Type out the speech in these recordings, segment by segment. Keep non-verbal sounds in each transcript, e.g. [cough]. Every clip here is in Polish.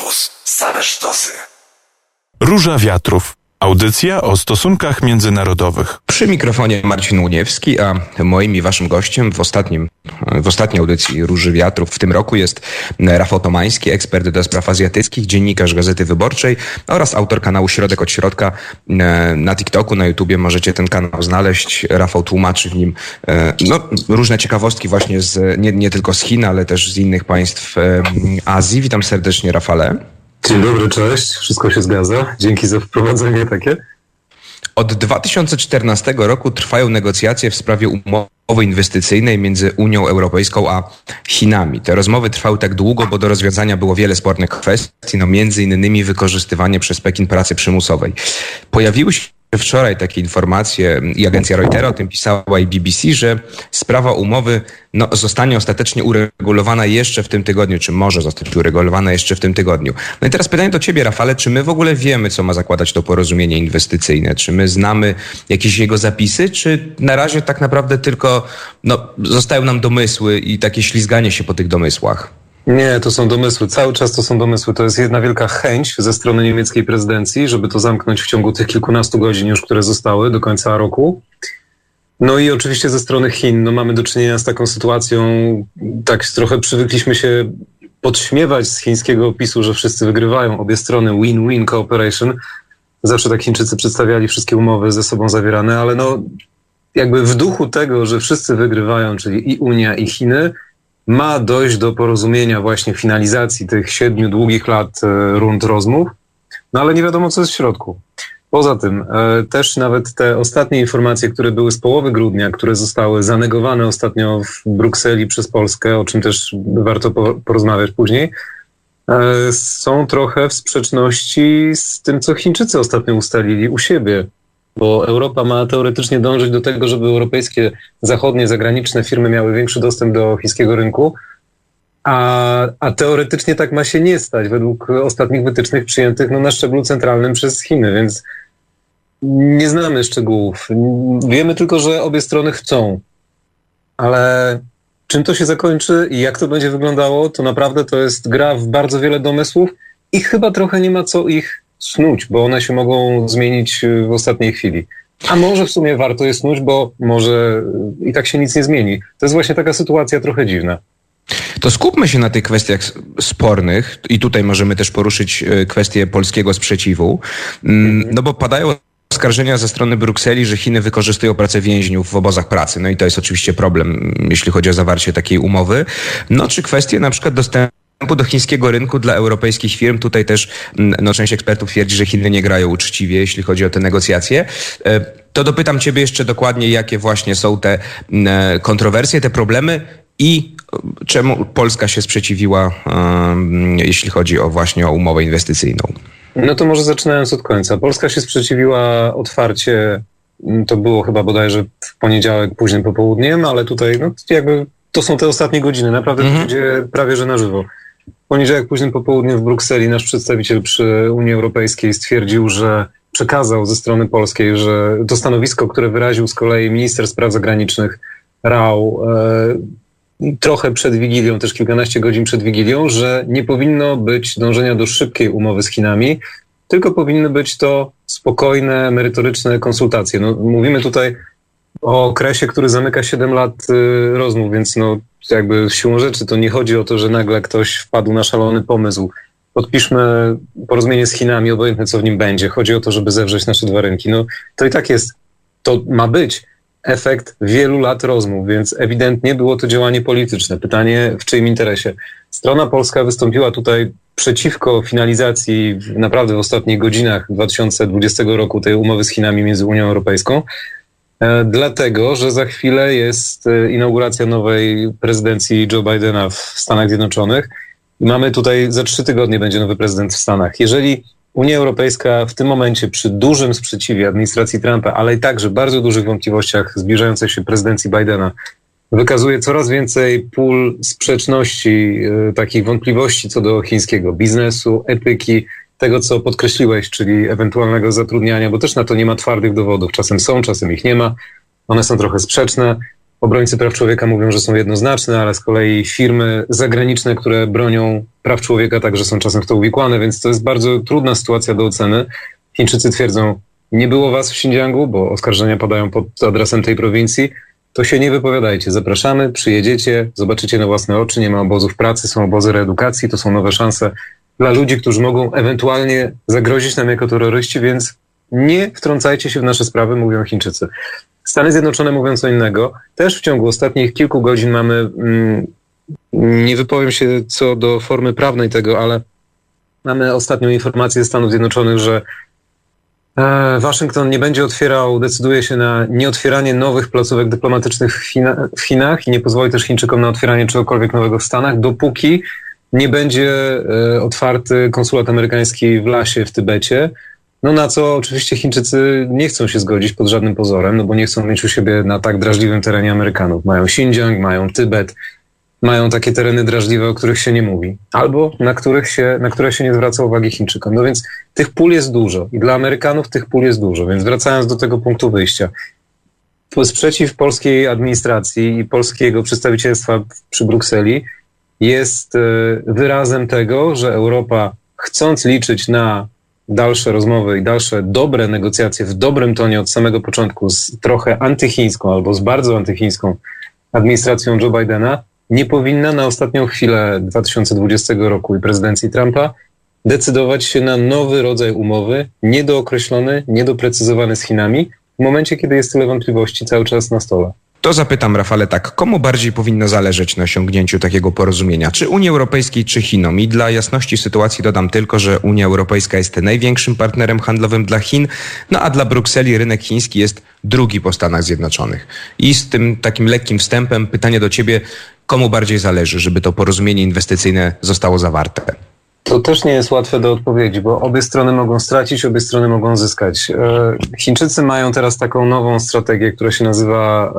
Campus. Same sztosy. Róża Wiatrów. Audycja o stosunkach międzynarodowych. Przy mikrofonie Marcin Uniewski, a moim i waszym gościem w ostatnim, w ostatniej audycji Róży Wiatrów w tym roku jest Rafał Tomański, ekspert do spraw azjatyckich, dziennikarz Gazety Wyborczej oraz autor kanału Środek od Środka na TikToku, na YouTubie możecie ten kanał znaleźć. Rafał tłumaczy w nim no, różne ciekawostki właśnie z, nie, nie tylko z Chin, ale też z innych państw Azji. Witam serdecznie Rafale. Dzień dobry, cześć. Wszystko się zgadza. Dzięki za wprowadzenie takie. Od 2014 roku trwają negocjacje w sprawie umowy inwestycyjnej między Unią Europejską a Chinami. Te rozmowy trwały tak długo, bo do rozwiązania było wiele spornych kwestii, no między innymi wykorzystywanie przez Pekin pracy przymusowej. Pojawiły się wczoraj takie informacje i agencja Reutera o tym pisała i BBC, że sprawa umowy no, zostanie ostatecznie uregulowana jeszcze w tym tygodniu, czy może zostać uregulowana jeszcze w tym tygodniu. No i teraz pytanie do ciebie, Rafale, czy my w ogóle wiemy, co ma zakładać to porozumienie inwestycyjne? Czy my znamy jakieś jego zapisy, czy na razie tak naprawdę tylko no, zostają nam domysły i takie ślizganie się po tych domysłach? Nie, to są domysły. Cały czas to są domysły. To jest jedna wielka chęć ze strony niemieckiej prezydencji, żeby to zamknąć w ciągu tych kilkunastu godzin już, które zostały do końca roku. No i oczywiście ze strony Chin, no mamy do czynienia z taką sytuacją, tak trochę przywykliśmy się podśmiewać z chińskiego opisu, że wszyscy wygrywają, obie strony win-win cooperation. Zawsze tak Chińczycy przedstawiali wszystkie umowy ze sobą zawierane, ale no jakby w duchu tego, że wszyscy wygrywają, czyli i Unia, i Chiny, ma dojść do porozumienia właśnie finalizacji tych siedmiu długich lat e, rund rozmów, no ale nie wiadomo, co jest w środku. Poza tym e, też nawet te ostatnie informacje, które były z połowy grudnia, które zostały zanegowane ostatnio w Brukseli przez Polskę, o czym też warto porozmawiać później, e, są trochę w sprzeczności z tym, co Chińczycy ostatnio ustalili u siebie bo Europa ma teoretycznie dążyć do tego, żeby europejskie, zachodnie, zagraniczne firmy miały większy dostęp do chińskiego rynku, a, a teoretycznie tak ma się nie stać według ostatnich wytycznych przyjętych no, na szczeblu centralnym przez Chiny, więc nie znamy szczegółów. Wiemy tylko, że obie strony chcą, ale czym to się zakończy i jak to będzie wyglądało, to naprawdę to jest gra w bardzo wiele domysłów i chyba trochę nie ma co ich snuć, bo one się mogą zmienić y, w ostatniej chwili. A może w sumie warto je snuć, bo może y, i tak się nic nie zmieni. To jest właśnie taka sytuacja trochę dziwna. To skupmy się na tych kwestiach spornych i tutaj możemy też poruszyć y, kwestię polskiego sprzeciwu. Mm, mhm. No bo padają oskarżenia ze strony Brukseli, że Chiny wykorzystują pracę więźniów w obozach pracy. No i to jest oczywiście problem, jeśli chodzi o zawarcie takiej umowy. No czy kwestie na przykład dostępu do chińskiego rynku dla europejskich firm. Tutaj też mm, no, część ekspertów twierdzi, że Chiny nie grają uczciwie, jeśli chodzi o te negocjacje. E, to dopytam Ciebie jeszcze dokładnie, jakie właśnie są te mm, e, kontrowersje, te problemy i e, czemu Polska się sprzeciwiła, jeśli chodzi o właśnie o umowę inwestycyjną. No to może zaczynając od końca. Polska się sprzeciwiła otwarcie, mm, to było chyba bodajże w poniedziałek późnym popołudniem, ale tutaj no, jakby to są te ostatnie godziny. Naprawdę mhm. to będzie prawie że na żywo poniedziałek późnym popołudniem w Brukseli nasz przedstawiciel przy Unii Europejskiej stwierdził, że przekazał ze strony polskiej, że to stanowisko, które wyraził z kolei minister spraw zagranicznych Rao e, trochę przed Wigilią, też kilkanaście godzin przed Wigilią, że nie powinno być dążenia do szybkiej umowy z Chinami, tylko powinny być to spokojne, merytoryczne konsultacje. No, mówimy tutaj o okresie, który zamyka 7 lat y, rozmów, więc no jakby siłą rzeczy to nie chodzi o to, że nagle ktoś wpadł na szalony pomysł. Podpiszmy porozumienie z Chinami, obojętne co w nim będzie. Chodzi o to, żeby zewrzeć nasze dwa rynki. No to i tak jest, to ma być efekt wielu lat rozmów, więc ewidentnie było to działanie polityczne. Pytanie, w czyim interesie? Strona polska wystąpiła tutaj przeciwko finalizacji w, naprawdę w ostatnich godzinach 2020 roku tej umowy z Chinami między Unią Europejską. E, dlatego, że za chwilę jest e, inauguracja nowej prezydencji Joe Bidena w Stanach Zjednoczonych. Mamy tutaj, za trzy tygodnie będzie nowy prezydent w Stanach. Jeżeli Unia Europejska w tym momencie przy dużym sprzeciwie administracji Trumpa, ale i także bardzo dużych wątpliwościach zbliżającej się prezydencji Bidena, wykazuje coraz więcej pól sprzeczności, e, takich wątpliwości co do chińskiego biznesu, etyki, tego, co podkreśliłeś, czyli ewentualnego zatrudniania, bo też na to nie ma twardych dowodów. Czasem są, czasem ich nie ma. One są trochę sprzeczne. obrońcy praw człowieka mówią, że są jednoznaczne, ale z kolei firmy zagraniczne, które bronią praw człowieka, także są czasem w to uwikłane, więc to jest bardzo trudna sytuacja do oceny. Chińczycy twierdzą, nie było was w Xinjiangu, bo oskarżenia padają pod adresem tej prowincji, to się nie wypowiadajcie. Zapraszamy, przyjedziecie, zobaczycie na własne oczy, nie ma obozów pracy, są obozy reedukacji, to są nowe szanse dla ludzi, którzy mogą ewentualnie zagrozić nam jako terroryści, więc nie wtrącajcie się w nasze sprawy, mówią Chińczycy. Stany Zjednoczone mówią co innego. Też w ciągu ostatnich kilku godzin mamy, mm, nie wypowiem się co do formy prawnej tego, ale mamy ostatnią informację ze Stanów Zjednoczonych, że e, Waszyngton nie będzie otwierał, decyduje się na nieotwieranie nowych placówek dyplomatycznych w, w Chinach i nie pozwoli też Chińczykom na otwieranie czegokolwiek nowego w Stanach, dopóki nie będzie e, otwarty konsulat amerykański w Lasie w Tybecie, no na co oczywiście Chińczycy nie chcą się zgodzić pod żadnym pozorem, no bo nie chcą mieć u siebie na tak drażliwym terenie Amerykanów. Mają Xinjiang, mają Tybet, mają takie tereny drażliwe, o których się nie mówi, albo na, których się, na które się nie zwraca uwagi Chińczykom. No więc tych pól jest dużo i dla Amerykanów tych pól jest dużo. Więc wracając do tego punktu wyjścia, sprzeciw polskiej administracji i polskiego przedstawicielstwa przy Brukseli jest e, wyrazem tego, że Europa, chcąc liczyć na dalsze rozmowy i dalsze dobre negocjacje w dobrym tonie od samego początku z trochę antychińską albo z bardzo antychińską administracją Joe Bidena, nie powinna na ostatnią chwilę 2020 roku i prezydencji Trumpa decydować się na nowy rodzaj umowy, niedookreślony, niedoprecyzowany z Chinami, w momencie, kiedy jest tyle wątpliwości cały czas na stole. To zapytam Rafale tak, komu bardziej powinno zależeć na osiągnięciu takiego porozumienia? Czy Unii Europejskiej, czy Chinom? I dla jasności sytuacji dodam tylko, że Unia Europejska jest największym partnerem handlowym dla Chin, no a dla Brukseli rynek chiński jest drugi po Stanach Zjednoczonych. I z tym takim lekkim wstępem pytanie do ciebie, komu bardziej zależy, żeby to porozumienie inwestycyjne zostało zawarte? To też nie jest łatwe do odpowiedzi, bo obie strony mogą stracić, obie strony mogą zyskać. E, Chińczycy mają teraz taką nową strategię, która się nazywa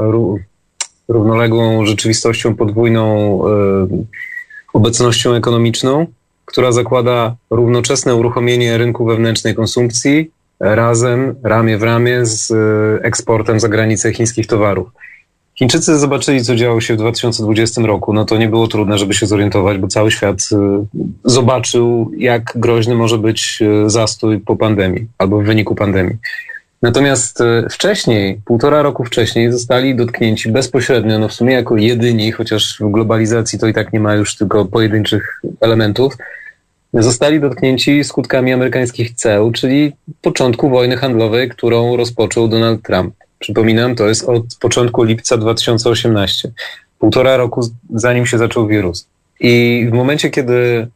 równoległą rzeczywistością, podwójną e, obecnością ekonomiczną, która zakłada równoczesne uruchomienie rynku wewnętrznej konsumpcji razem, ramię w ramię z e, eksportem za granicę chińskich towarów. Chińczycy zobaczyli, co działo się w 2020 roku, no to nie było trudne, żeby się zorientować, bo cały świat y, zobaczył, jak groźny może być y, zastój po pandemii albo w wyniku pandemii. Natomiast y, wcześniej, półtora roku wcześniej, zostali dotknięci bezpośrednio, no w sumie jako jedyni, chociaż w globalizacji to i tak nie ma już tylko pojedynczych elementów, zostali dotknięci skutkami amerykańskich ceł, czyli początku wojny handlowej, którą rozpoczął Donald Trump. Przypominam, to jest od początku lipca 2018. Półtora roku zanim się zaczął wirus. I w momencie, kiedy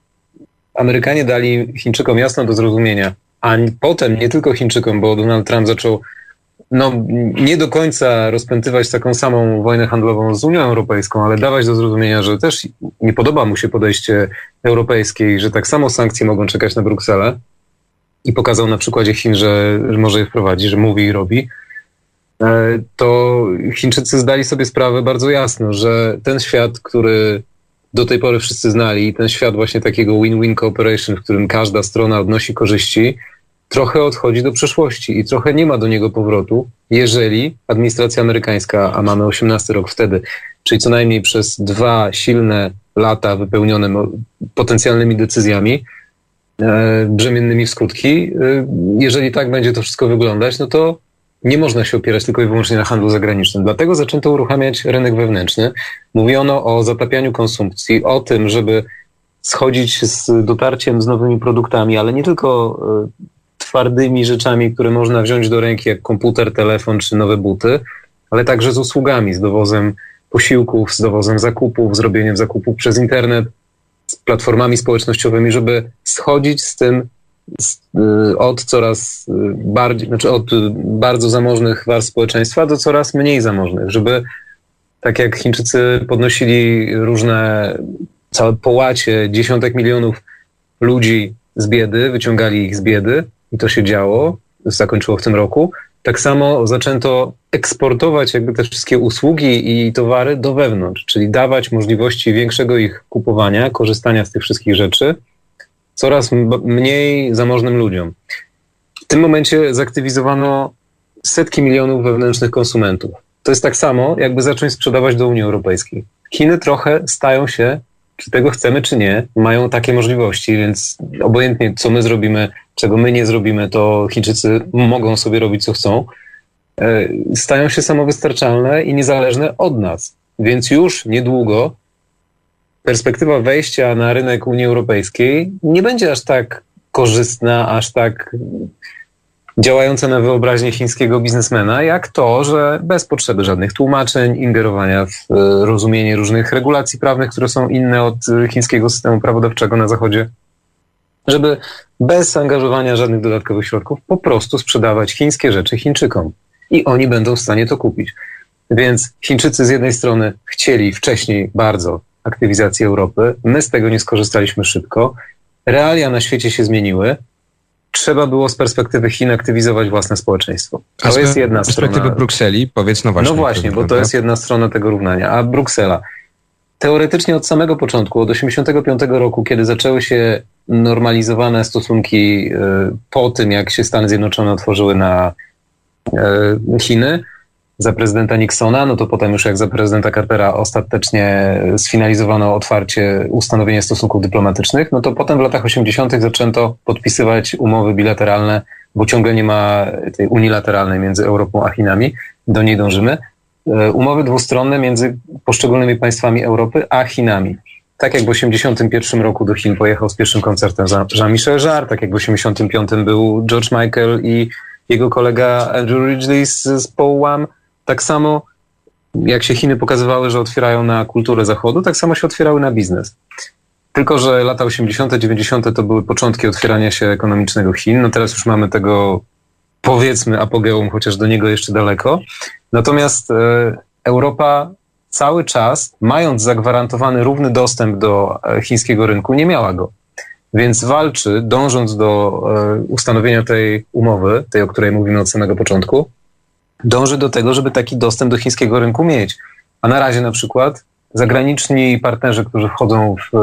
Amerykanie dali Chińczykom jasno do zrozumienia, a potem nie tylko Chińczykom, bo Donald Trump zaczął no, nie do końca rozpętywać taką samą wojnę handlową z Unią Europejską, ale dawać do zrozumienia, że też nie podoba mu się podejście europejskie i że tak samo sankcje mogą czekać na Brukselę. I pokazał na przykładzie Chin, że, że może je wprowadzi, że mówi i robi to Chińczycy zdali sobie sprawę bardzo jasno, że ten świat, który do tej pory wszyscy znali, ten świat właśnie takiego win-win cooperation, w którym każda strona odnosi korzyści, trochę odchodzi do przeszłości i trochę nie ma do niego powrotu, jeżeli administracja amerykańska, a mamy 18 rok wtedy, czyli co najmniej przez dwa silne lata wypełnione potencjalnymi decyzjami, e, brzemiennymi w skutki, e, jeżeli tak będzie to wszystko wyglądać, no to nie można się opierać tylko i wyłącznie na handlu zagranicznym. Dlatego zaczęto uruchamiać rynek wewnętrzny. Mówiono o zatapianiu konsumpcji, o tym, żeby schodzić z dotarciem z nowymi produktami, ale nie tylko e, twardymi rzeczami, które można wziąć do ręki, jak komputer, telefon czy nowe buty, ale także z usługami, z dowozem posiłków, z dowozem zakupów, zrobieniem zakupów przez internet, z platformami społecznościowymi, żeby schodzić z tym od coraz y, bardziej, znaczy od bardzo zamożnych warstw społeczeństwa do coraz mniej zamożnych, żeby tak jak Chińczycy podnosili różne całe połacie dziesiątek milionów ludzi z biedy, wyciągali ich z biedy i to się działo, zakończyło w tym roku, tak samo zaczęto eksportować jakby te wszystkie usługi i towary do wewnątrz, czyli dawać możliwości większego ich kupowania, korzystania z tych wszystkich rzeczy, coraz mniej zamożnym ludziom. W tym momencie zaktywizowano setki milionów wewnętrznych konsumentów. To jest tak samo, jakby zacząć sprzedawać do Unii Europejskiej. Chiny trochę stają się, czy tego chcemy, czy nie, mają takie możliwości, więc obojętnie co my zrobimy, czego my nie zrobimy, to Chińczycy mogą sobie robić co chcą. E, stają się samowystarczalne i niezależne od nas. Więc już niedługo perspektywa wejścia na rynek Unii Europejskiej nie będzie aż tak korzystna, aż tak działająca na wyobraźnię chińskiego biznesmena, jak to, że bez potrzeby żadnych tłumaczeń, ingerowania w e, rozumienie różnych regulacji prawnych, które są inne od chińskiego systemu prawodawczego na Zachodzie, żeby bez angażowania żadnych dodatkowych środków po prostu sprzedawać chińskie rzeczy Chińczykom. I oni będą w stanie to kupić. Więc Chińczycy z jednej strony chcieli wcześniej bardzo aktywizacji Europy, my z tego nie skorzystaliśmy szybko, realia na świecie się zmieniły, trzeba było z perspektywy Chin aktywizować własne społeczeństwo. To A jest jedna strona. Z perspektywy Brukseli, powiedz no właśnie. No właśnie, bo to jest jedna strona tego równania. A Bruksela. Teoretycznie od samego początku, od 1985 roku, kiedy zaczęły się normalizowane stosunki e, po tym, jak się Stany Zjednoczone otworzyły na e, Chiny, za prezydenta Nixona, no to potem już jak za prezydenta Cartera ostatecznie sfinalizowano otwarcie ustanowienie stosunków dyplomatycznych, no to potem w latach 80. zaczęto podpisywać umowy bilateralne, bo ciągle nie ma tej unilateralnej między Europą a Chinami, do niej dążymy. E, umowy dwustronne między poszczególnymi państwami Europy a Chinami. Tak jak w 81 roku do Chin pojechał z pierwszym koncertem Jean-Michel Jarre, tak jak w 85 był George Michael i jego kolega Andrew Ridgely z, z Paul tak samo jak się Chiny pokazywały, że otwierają na kulturę Zachodu, tak samo się otwierały na biznes. Tylko, że lata 80., 90. to były początki otwierania się ekonomicznego Chin. No teraz już mamy tego, powiedzmy, apogeum, chociaż do niego jeszcze daleko. Natomiast e, Europa cały czas, mając zagwarantowany równy dostęp do e, chińskiego rynku, nie miała go. Więc walczy, dążąc do e, ustanowienia tej umowy, tej, o której mówimy od samego początku, dąży do tego, żeby taki dostęp do chińskiego rynku mieć. A na razie na przykład zagraniczni partnerzy, którzy wchodzą w,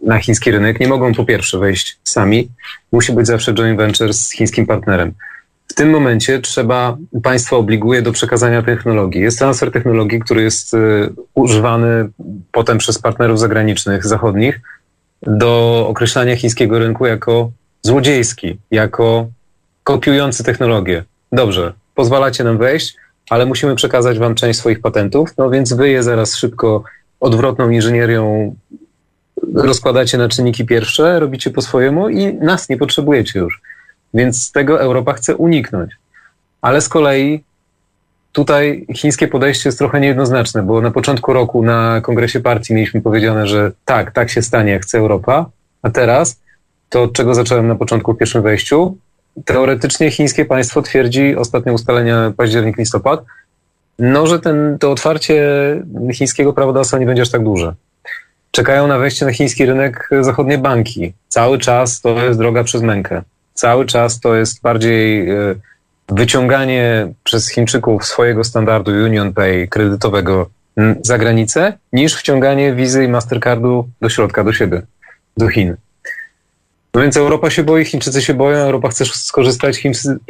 na chiński rynek, nie mogą po pierwsze wejść sami. Musi być zawsze joint venture z chińskim partnerem. W tym momencie trzeba, państwo obliguje do przekazania technologii. Jest transfer technologii, który jest y, używany potem przez partnerów zagranicznych, zachodnich, do określania chińskiego rynku jako złodziejski, jako kopiujący technologię. Dobrze, pozwalacie nam wejść, ale musimy przekazać wam część swoich patentów, no więc wy je zaraz szybko odwrotną inżynierią rozkładacie na czynniki pierwsze, robicie po swojemu i nas nie potrzebujecie już. Więc tego Europa chce uniknąć. Ale z kolei tutaj chińskie podejście jest trochę niejednoznaczne, bo na początku roku na kongresie partii mieliśmy powiedziane, że tak, tak się stanie, jak chce Europa, a teraz to, od czego zacząłem na początku w pierwszym wejściu, teoretycznie chińskie państwo twierdzi, ostatnie ustalenia październik-listopad, no, że ten, to otwarcie chińskiego prawodawstwa nie będzie aż tak duże. Czekają na wejście na chiński rynek zachodnie banki. Cały czas to jest droga przez mękę. Cały czas to jest bardziej e, wyciąganie przez Chińczyków swojego standardu Union Pay kredytowego za granicę, niż wciąganie wizy i Mastercardu do środka, do siebie, do Chin. No więc Europa się boi, Chińczycy się boją, Europa chce skorzystać,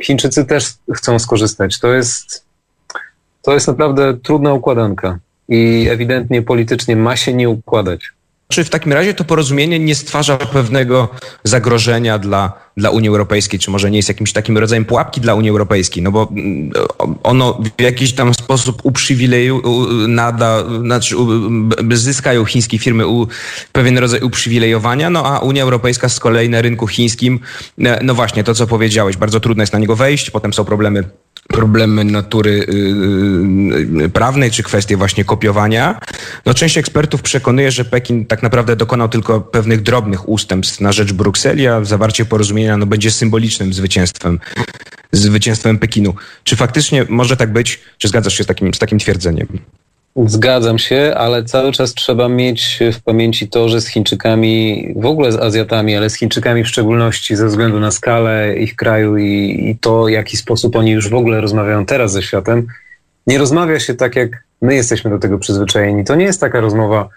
Chińczycy, też chcą skorzystać. To jest, to jest naprawdę trudna układanka i ewidentnie politycznie ma się nie układać. Czy w takim razie to porozumienie nie stwarza pewnego zagrożenia dla, dla Unii Europejskiej, czy może nie jest jakimś takim rodzajem pułapki dla Unii Europejskiej? No bo mm, ono w jakiś tam sposób uprzywileju, nada, znaczy zyskają chińskie firmy pewien rodzaj uprzywilejowania, no a Unia Europejska z kolei na rynku chińskim, e, no właśnie to, co powiedziałeś, bardzo trudno jest na niego wejść, potem są problemy problemy natury yy, prawnej, czy kwestie właśnie kopiowania. No, część ekspertów przekonuje, że Pekin tak naprawdę dokonał tylko pewnych drobnych ustępstw na rzecz Brukseli, a zawarcie porozumienia no, będzie symbolicznym zwycięstwem, zwycięstwem Pekinu. Czy faktycznie może tak być? Czy zgadzasz się z takim, z takim twierdzeniem? Zgadzam się, ale cały czas trzeba mieć w pamięci to, że z Chińczykami, w ogóle z Azjatami, ale z Chińczykami w szczególności ze względu na skalę ich kraju i, i to, w jaki sposób oni już w ogóle rozmawiają teraz ze światem, nie rozmawia się tak, jak my jesteśmy do tego przyzwyczajeni. To nie jest taka rozmowa,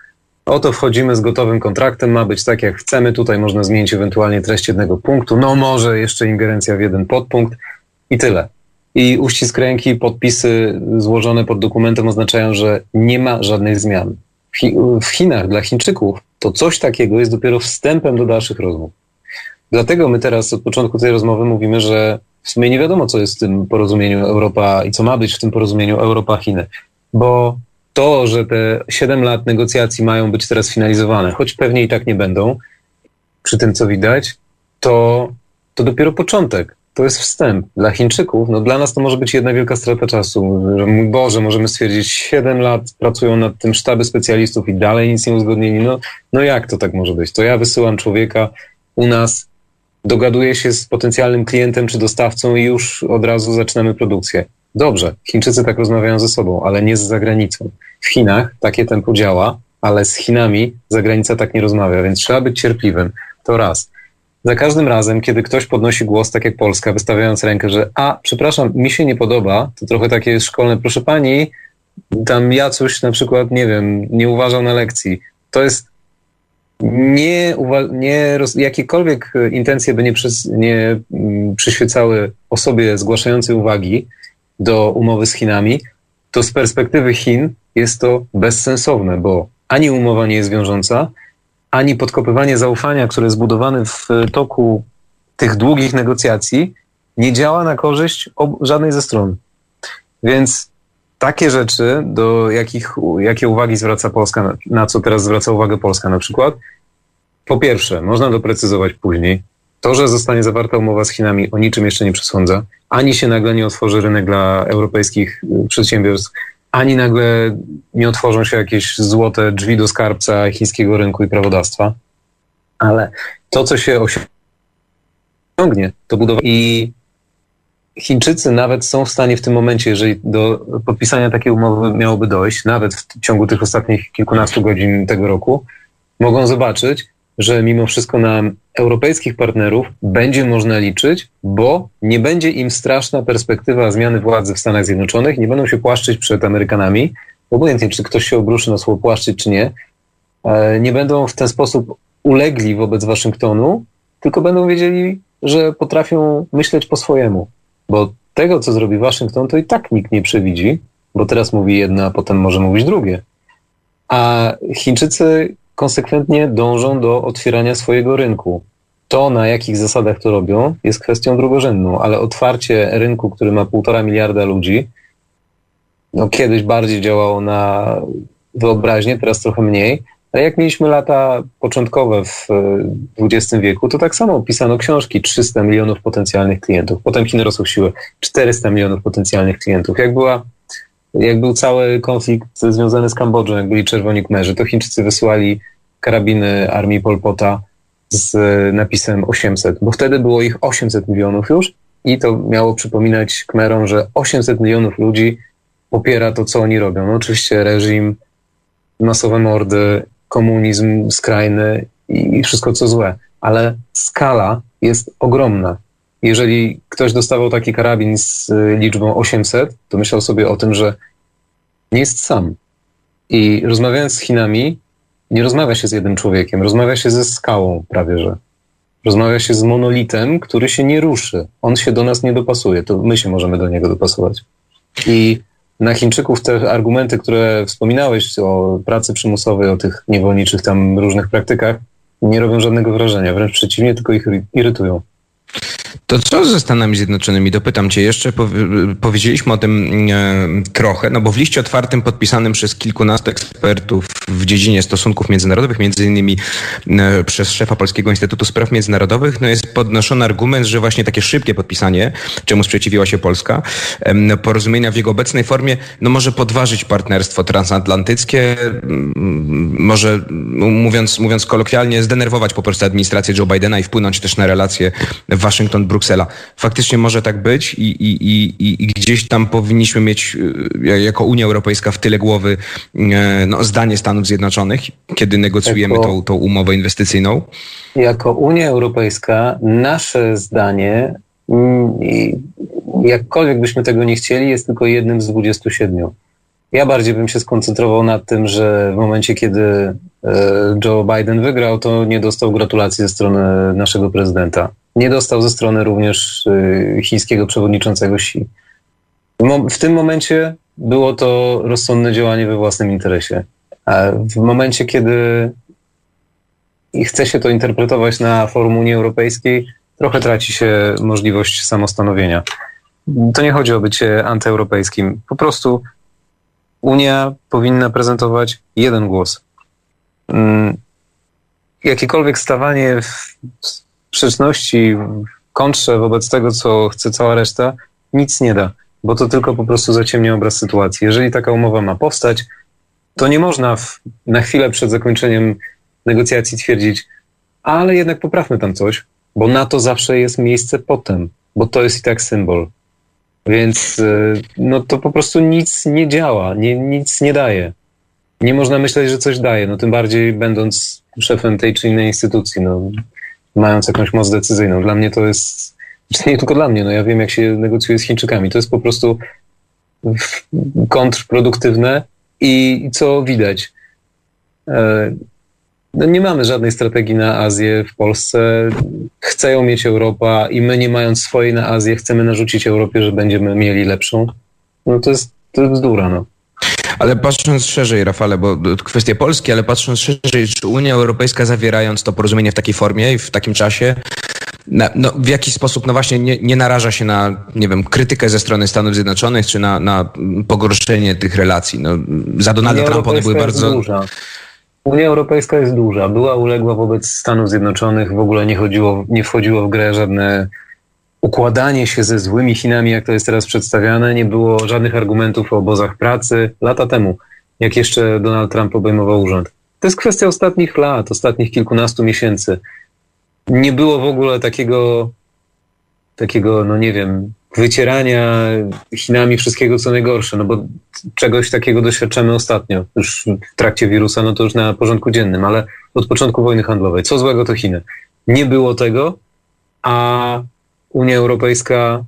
oto wchodzimy z gotowym kontraktem, ma być tak, jak chcemy, tutaj można zmienić ewentualnie treść jednego punktu, no może jeszcze ingerencja w jeden podpunkt i tyle. I uścisk ręki, podpisy złożone pod dokumentem oznaczają, że nie ma żadnych zmian. W Chinach dla Chińczyków to coś takiego jest dopiero wstępem do dalszych rozmów. Dlatego my teraz od początku tej rozmowy mówimy, że w sumie nie wiadomo, co jest w tym porozumieniu Europa i co ma być w tym porozumieniu Europa-Chiny, bo to, że te 7 lat negocjacji mają być teraz finalizowane, choć pewnie i tak nie będą, przy tym co widać, to, to dopiero początek. To jest wstęp. Dla Chińczyków, no dla nas to może być jedna wielka strata czasu. Mój Boże, możemy stwierdzić, 7 lat pracują nad tym sztaby specjalistów i dalej nic nie uzgodnili. No, no jak to tak może być? To ja wysyłam człowieka u nas, dogaduję się z potencjalnym klientem czy dostawcą i już od razu zaczynamy produkcję. Dobrze, Chińczycy tak rozmawiają ze sobą, ale nie z zagranicą. W Chinach takie tempo działa, ale z Chinami zagranica tak nie rozmawia, więc trzeba być cierpliwym. To raz. Za każdym razem, kiedy ktoś podnosi głos, tak jak Polska, wystawiając rękę, że a, przepraszam, mi się nie podoba, to trochę takie jest szkolne, proszę pani, tam ja coś na przykład, nie wiem, nie uważał na lekcji. To jest nie, nie jakiekolwiek intencje by nie, przys, nie mm, przyświecały osobie zgłaszającej uwagi do umowy z Chinami, to z perspektywy Chin jest to bezsensowne, bo ani umowa nie jest wiążąca, ani podkopywanie zaufania, które jest zbudowane w toku tych długich negocjacji, nie działa na korzyść żadnej ze stron. Więc takie rzeczy, do jakich, jakie uwagi zwraca Polska, na co teraz zwraca uwagę Polska na przykład, po pierwsze, można doprecyzować później. To, że zostanie zawarta umowa z Chinami, o niczym jeszcze nie przesądza. Ani się nagle nie otworzy rynek dla europejskich y, przedsiębiorstw, ani nagle nie otworzą się jakieś złote drzwi do skarbca chińskiego rynku i prawodawstwa. Ale to, co się osiągnie, to budowa. I Chińczycy nawet są w stanie w tym momencie, jeżeli do podpisania takiej umowy miałoby dojść, nawet w ciągu tych ostatnich kilkunastu godzin tego roku, mogą zobaczyć, że mimo wszystko na europejskich partnerów będzie można liczyć, bo nie będzie im straszna perspektywa zmiany władzy w Stanach Zjednoczonych, nie będą się płaszczyć przed Amerykanami, obojętnie czy ktoś się obruszy na słowo płaszczyć czy nie, e, nie będą w ten sposób ulegli wobec Waszyngtonu, tylko będą wiedzieli, że potrafią myśleć po swojemu, bo tego, co zrobi Waszyngton, to i tak nikt nie przewidzi, bo teraz mówi jedno, a potem może mówić drugie. A Chińczycy konsekwentnie dążą do otwierania swojego rynku. To, na jakich zasadach to robią, jest kwestią drugorzędną, ale otwarcie rynku, który ma półtora miliarda ludzi, no kiedyś bardziej działało na wyobraźnię, teraz trochę mniej, ale jak mieliśmy lata początkowe w XX wieku, to tak samo pisano książki 300 milionów potencjalnych klientów. Potem Chiny rosły siłę 400 milionów potencjalnych klientów. Jak była jak był cały konflikt związany z Kambodżą, jak byli Czerwoni Kmerzy, to Chińczycy wysyłali karabiny armii Polpota z napisem 800, bo wtedy było ich 800 milionów już i to miało przypominać Kmerom, że 800 milionów ludzi popiera to, co oni robią. No oczywiście reżim, masowe mordy, komunizm skrajny i wszystko, co złe, ale skala jest ogromna. Jeżeli ktoś dostawał taki karabin z liczbą 800, to myślał sobie o tym, że nie jest sam. I rozmawiając z Chinami, nie rozmawia się z jednym człowiekiem, rozmawia się ze skałą prawie, że. Rozmawia się z monolitem, który się nie ruszy. On się do nas nie dopasuje, to my się możemy do niego dopasować. I na Chińczyków te argumenty, które wspominałeś o pracy przymusowej, o tych niewolniczych tam różnych praktykach, nie robią żadnego wrażenia, wręcz przeciwnie, tylko ich irytują. To co ze Stanami Zjednoczonymi? Dopytam cię jeszcze. Powiedzieliśmy o tym e, trochę, no bo w liście otwartym podpisanym przez kilkunastu ekspertów w dziedzinie stosunków międzynarodowych, między innymi e, przez szefa Polskiego Instytutu Spraw Międzynarodowych, no jest podnoszony argument, że właśnie takie szybkie podpisanie, czemu sprzeciwiła się Polska, porozumienia w jego obecnej formie, no może podważyć partnerstwo transatlantyckie, może mówiąc, mówiąc kolokwialnie, zdenerwować po prostu administrację Joe Bidena i wpłynąć też na relacje Waszyngton-Bruksela. Faktycznie może tak być i, i, i, i gdzieś tam powinniśmy mieć e, jako Unia Europejska w tyle głowy e, no, zdanie Stanów Zjednoczonych, kiedy negocjujemy jako, tą, tą umowę inwestycyjną. Jako Unia Europejska nasze zdanie, mm, jakkolwiek byśmy tego nie chcieli, jest tylko jednym z 27. Ja bardziej bym się skoncentrował na tym, że w momencie, kiedy e, Joe Biden wygrał, to nie dostał gratulacji ze strony naszego prezydenta. Nie dostał ze strony również y, chińskiego przewodniczącego Xi. W tym momencie było to rozsądne działanie we własnym interesie. A w momencie, kiedy chce się to interpretować na forum Unii Europejskiej, trochę traci się możliwość samostanowienia. To nie chodzi o bycie antyeuropejskim. Po prostu Unia powinna prezentować jeden głos. Mm, jakiekolwiek stawanie w sprzeczności, kontrze wobec tego, co chce cała reszta, nic nie da, bo to tylko po prostu zaciemnia obraz sytuacji. Jeżeli taka umowa ma powstać, to nie można w, na chwilę przed zakończeniem negocjacji twierdzić, ale jednak poprawmy tam coś, bo na to zawsze jest miejsce potem, bo to jest i tak symbol. Więc y, no to po prostu nic nie działa, nie, nic nie daje. Nie można myśleć, że coś daje, no tym bardziej będąc szefem tej czy innej instytucji, no, mając jakąś moc decyzyjną. Dla mnie to jest, [laughs] nie tylko dla mnie, no ja wiem jak się negocjuje z Chińczykami, to jest po prostu kontrproduktywne i co widać. E, no nie mamy żadnej strategii na Azję w Polsce. Chce ją mieć Europa i my nie mając swojej na Azję chcemy narzucić Europie, że będziemy mieli lepszą. No to jest, to jest bzdura, no. Ale patrząc szerzej, Rafale, bo kwestia Polski, ale patrząc szerzej, czy Unia Europejska zawierając to porozumienie w takiej formie i w takim czasie, na, no, w jaki sposób, no właśnie, nie, nie naraża się na, nie wiem, krytykę ze strony Stanów Zjednoczonych, czy na, na pogorszenie tych relacji? No, za Donalda Trumpa one były bardzo... Duża. Unia Europejska jest duża. Była uległa wobec Stanów Zjednoczonych, w ogóle nie, chodziło, nie wchodziło w grę żadne układanie się ze złymi Chinami, jak to jest teraz przedstawiane. Nie było żadnych argumentów o obozach pracy lata temu, jak jeszcze Donald Trump obejmował urząd. To jest kwestia ostatnich lat, ostatnich kilkunastu miesięcy. Nie było w ogóle takiego, takiego, no nie wiem, wycierania Chinami wszystkiego, co najgorsze, no bo czegoś takiego doświadczamy ostatnio, już w trakcie wirusa, no to już na porządku dziennym, ale od początku wojny handlowej. Co złego to Chiny? Nie było tego, a Unia Europejska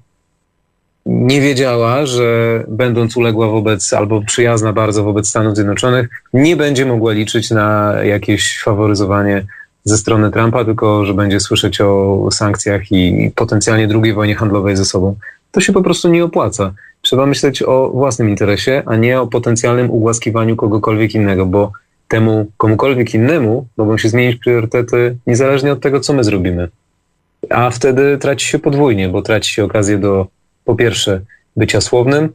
nie wiedziała, że będąc uległa wobec albo przyjazna bardzo wobec Stanów Zjednoczonych, nie będzie mogła liczyć na jakieś faworyzowanie ze strony Trumpa, tylko że będzie słyszeć o sankcjach i potencjalnie drugiej wojnie handlowej ze sobą. To się po prostu nie opłaca. Trzeba myśleć o własnym interesie, a nie o potencjalnym ugłaskiwaniu kogokolwiek innego, bo temu komukolwiek innemu mogą się zmienić priorytety niezależnie od tego, co my zrobimy. A wtedy traci się podwójnie, bo traci się okazję do po pierwsze bycia słownym,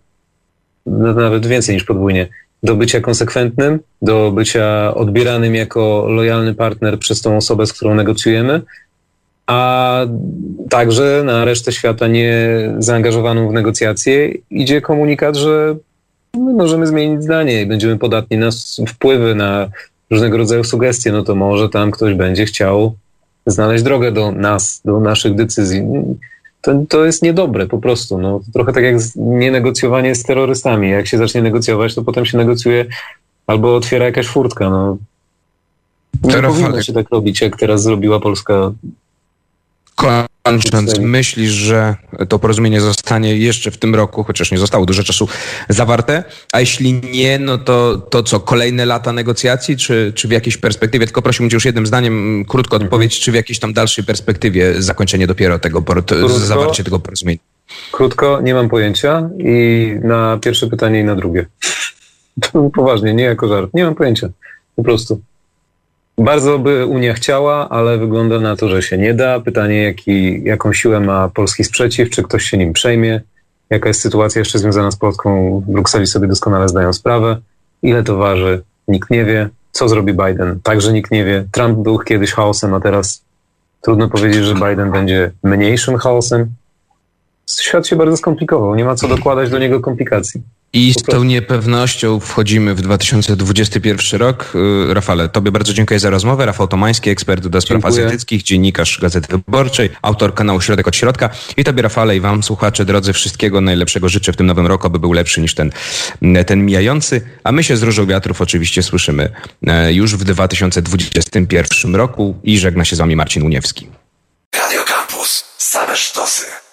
no, nawet więcej niż podwójnie, do bycia konsekwentnym, do bycia odbieranym jako lojalny partner przez tą osobę, z którą negocjujemy, a także na resztę świata nie zaangażowaną w negocjacje idzie komunikat, że my możemy zmienić zdanie i będziemy podatni na wpływy, na różnego rodzaju sugestie, no to może tam ktoś będzie chciał znaleźć drogę do nas, do naszych decyzji. To, to jest niedobre po prostu. No, trochę tak jak nienegocjowanie z terrorystami. Jak się zacznie negocjować, to potem się negocjuje albo otwiera jakaś furtka. No. Nie Teraz powinno się tak robić, jak teraz zrobiła Polska Kończąc, myślisz, że to porozumienie zostanie jeszcze w tym roku, chociaż nie zostało dużo czasu zawarte, a jeśli nie, no to, to co, kolejne lata negocjacji, czy, czy w jakiejś perspektywie, tylko prosiłbym cię już jednym zdaniem krótko mhm. odpowiedź, czy w jakiejś tam dalszej perspektywie zakończenie dopiero tego, krótko, zawarcie tego porozumienia? Krótko, nie mam pojęcia i na pierwsze pytanie i na drugie. [laughs] Poważnie, nie jako żart, nie mam pojęcia, po prostu. Bardzo by Unia chciała, ale wygląda na to, że się nie da. Pytanie, jaki, jaką siłę ma polski sprzeciw, czy ktoś się nim przejmie, jaka jest sytuacja jeszcze związana z Polską w Brukseli sobie doskonale zdają sprawę. Ile to waży, nikt nie wie. Co zrobi Biden, także nikt nie wie. Trump był kiedyś chaosem, a teraz trudno powiedzieć, że Biden będzie mniejszym chaosem. Świat się bardzo skomplikował, nie ma co dokładać do niego komplikacji. I z tą niepewnością wchodzimy w 2021 rok. Y, Rafale, tobie bardzo dziękuję za rozmowę. Rafał Tomański, ekspert do spraw azjatyckich, dziennikarz Gazety Wyborczej, autor kanału Środek od Środka. I tobie, Rafale, i wam, słuchacze, drodzy, wszystkiego najlepszego życzę w tym nowym roku, aby był lepszy niż ten, ten mijający. A my się z Różą Wiatrów oczywiście słyszymy e, już w 2021 roku i żegna się z wami Marcin Uniewski. Radio Campus. Same sztosy.